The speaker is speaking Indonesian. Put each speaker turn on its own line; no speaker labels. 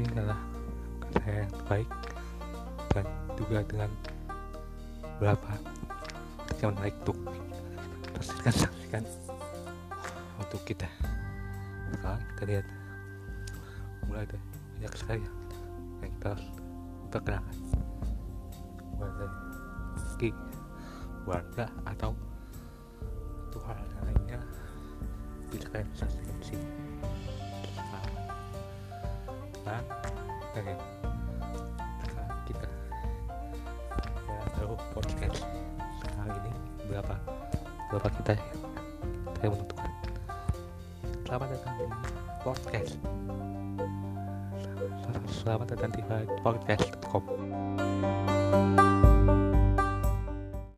ini adalah saya yang terbaik dan juga dengan beberapa yang menarik untuk saksikan saksikan untuk kita. Sekarang kita lihat. Mulai ada banyak sekali yang kita harus perkenalkan. Mulai dari segi warga atau Tuhan lainnya. Bisa kalian saksikan sini oke. Sekarang kita. Ya tahu podcast sekarang ini berapa berapa kita saya menentukan. Selamat datang di podcast. Selamat datang di podcast.com